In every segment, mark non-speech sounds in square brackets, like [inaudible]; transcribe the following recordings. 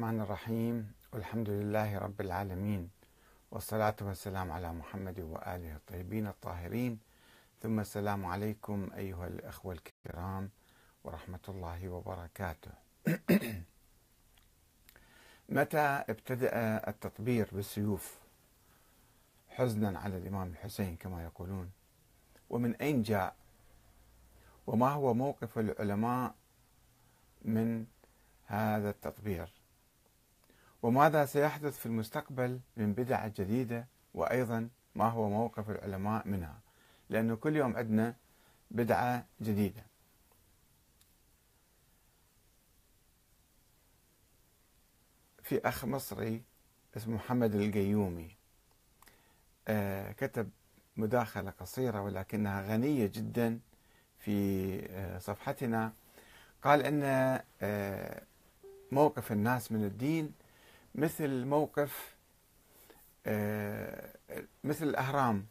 الرحمن الرحيم والحمد لله رب العالمين والصلاة والسلام على محمد وآله الطيبين الطاهرين. ثم السلام عليكم أيها الأخوة الكرام ورحمة الله وبركاته. [clears throat] متى ابتدأ التطبير بالسيوف؟ حزنا على الإمام الحسين كما يقولون. ومن أين جاء؟ وما هو موقف العلماء من هذا التطبير وماذا سيحدث في المستقبل من بدع جديدة وأيضا ما هو موقف العلماء منها؟ لأنه كل يوم عندنا بدعة جديدة. في أخ مصري اسمه محمد القيومي آه، كتب مداخلة قصيرة ولكنها غنية جدا في آه، صفحتنا. قال أن آه، موقف الناس من الدين مثل موقف مثل الأهرام.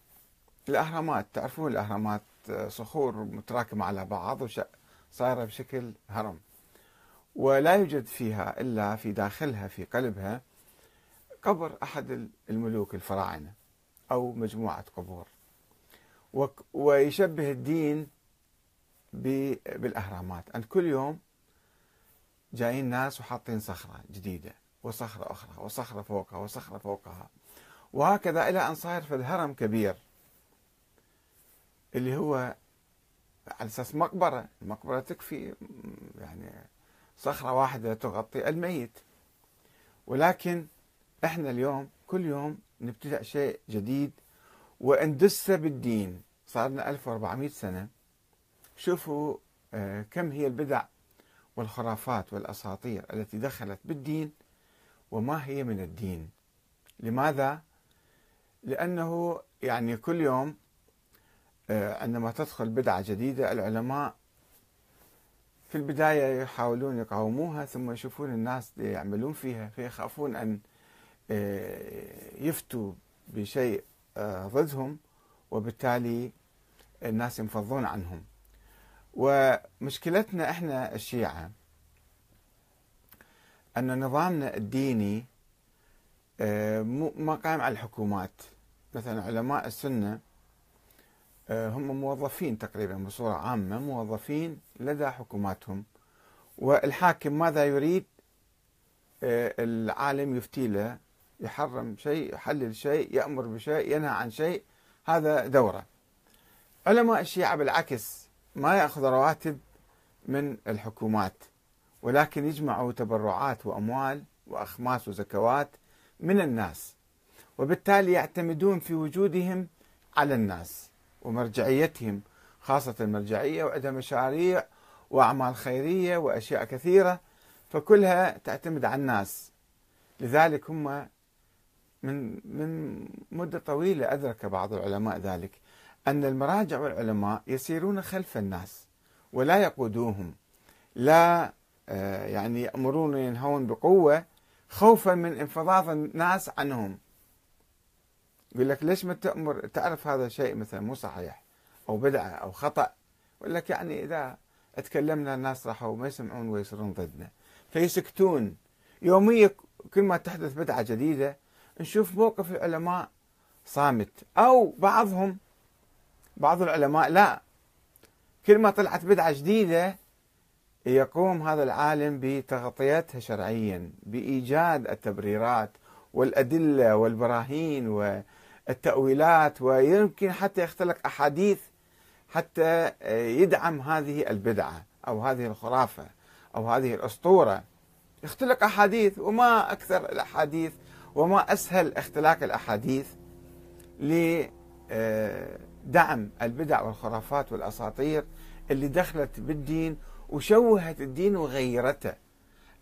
الأهرامات تعرفون الأهرامات صخور متراكمة على بعض صايرة بشكل هرم. ولا يوجد فيها إلا في داخلها في قلبها قبر أحد الملوك الفراعنة أو مجموعة قبور. ويشبه الدين بالأهرامات. أن كل يوم جايين ناس وحاطين صخرة جديدة. وصخرة أخرى وصخرة فوقها وصخرة فوقها. وهكذا إلى أن صار في الهرم كبير اللي هو على أساس مقبرة المقبرة تكفي يعني صخرة واحدة تغطي الميت. ولكن إحنا اليوم كل يوم نبتدع شيء جديد واندس بالدين. صار لنا 1400 سنة. شوفوا آه، كم هي البدع والخرافات والأساطير التي دخلت بالدين. وما هي من الدين. لماذا؟ لأنه يعني كل يوم آه، عندما تدخل بدعة جديدة العلماء في البداية يحاولون يقاوموها ثم يشوفون الناس يعملون فيها فيخافون أن آه، يفتوا بشيء آه، ضدهم وبالتالي الناس ينفضون عنهم. ومشكلتنا إحنا الشيعة. أن نظامنا الديني آه، ما قائم على الحكومات. مثلا علماء السنة هم موظفين تقريبا بصورة عامة موظفين لدى حكوماتهم. والحاكم ماذا يريد؟ العالم يفتي له يحرم شيء يحلل شيء يأمر بشيء ينهى عن شيء. هذا دوره. علماء الشيعة بالعكس ما يأخذ رواتب من الحكومات. ولكن يجمعوا تبرعات وأموال وأخماس وزكوات من الناس وبالتالي يعتمدون في وجودهم على الناس ومرجعيتهم خاصة المرجعية وعندها مشاريع وأعمال خيرية وأشياء كثيرة فكلها تعتمد على الناس. لذلك هم من من مدة طويلة أدرك بعض العلماء ذلك أن المراجع والعلماء يسيرون خلف الناس ولا يقودوهم لا يعني يأمرون وينهون بقوة خوفا من انفضاض الناس عنهم. يقول لك ليش ما تأمر؟ تعرف هذا شيء مثلا مو صحيح أو بدعة أو خطأ؟ يقول لك يعني إذا تكلمنا الناس راحوا ما يسمعون ويصيرون ضدنا. فيسكتون. يوميا كل ما تحدث بدعة جديدة نشوف موقف العلماء صامت أو بعضهم بعض العلماء لا. كل ما طلعت بدعة جديدة يقوم هذا العالم بتغطيتها شرعيا بإيجاد التبريرات والأدلة والبراهين والتأويلات ويمكن حتى يختلق أحاديث حتى يدعم هذه البدعة أو هذه الخرافة أو هذه الأسطورة. يختلق أحاديث وما أكثر الأحاديث وما أسهل اختلاق الأحاديث لدعم البدع والخرافات والأساطير اللي دخلت بالدين وشوهت الدين وغيرته.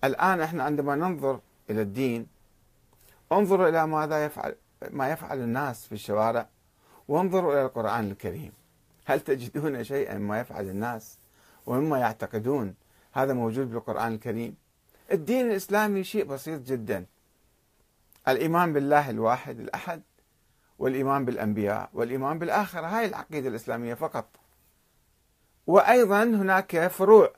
الآن إحنا عندما ننظر إلى الدين انظروا إلى ماذا يفعل ما يفعل الناس في الشوارع وانظروا إلى القرآن الكريم. هل تجدون شيئا ما يفعل الناس؟ ومما يعتقدون هذا موجود بالقرآن الكريم. الدين الإسلامي شيء بسيط جدا. الإيمان بالله الواحد الأحد والإيمان بالأنبياء والإيمان بالآخرة. هاي العقيدة الإسلامية فقط. وأيضا هناك فروع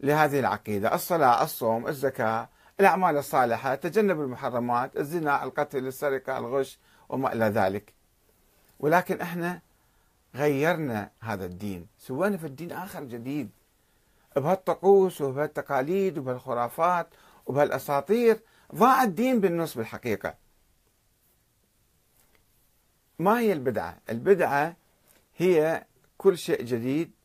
لهذه العقيدة الصلاة الصوم الزكاة الأعمال الصالحة تجنب المحرمات الزنا القتل السرقة الغش وما إلى ذلك. ولكن إحنا غيرنا هذا الدين سوينا في الدين آخر جديد. بهالطقوس وبهالتقاليد وبهالخرافات وبهالأساطير ضاع الدين بالنص بالحقيقة. ما هي البدعة؟ البدعة هي كل شيء جديد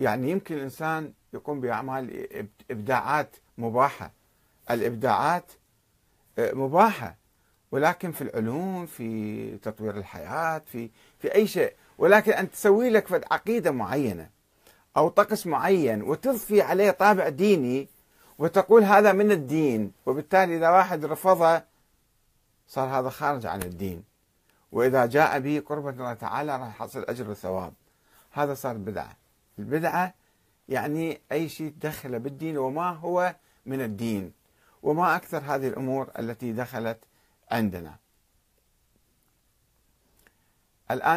يعني يمكن الإنسان يقوم بأعمال إبداعات مباحة. الإبداعات آه، مباحة. ولكن في العلوم في تطوير الحياة في في أي شيء. ولكن أن تسوي لك عقيدة معينة أو طقس معين وتضفي عليه طابع ديني وتقول هذا من الدين وبالتالي إذا واحد رفضه صار هذا خارج عن الدين. وإذا جاء به قربة الله تعالى راح يحصل أجر وثواب. هذا صار بدعة. البدعة يعني أي شيء تدخل بالدين وما هو من الدين وما أكثر هذه الأمور التي دخلت عندنا. الآن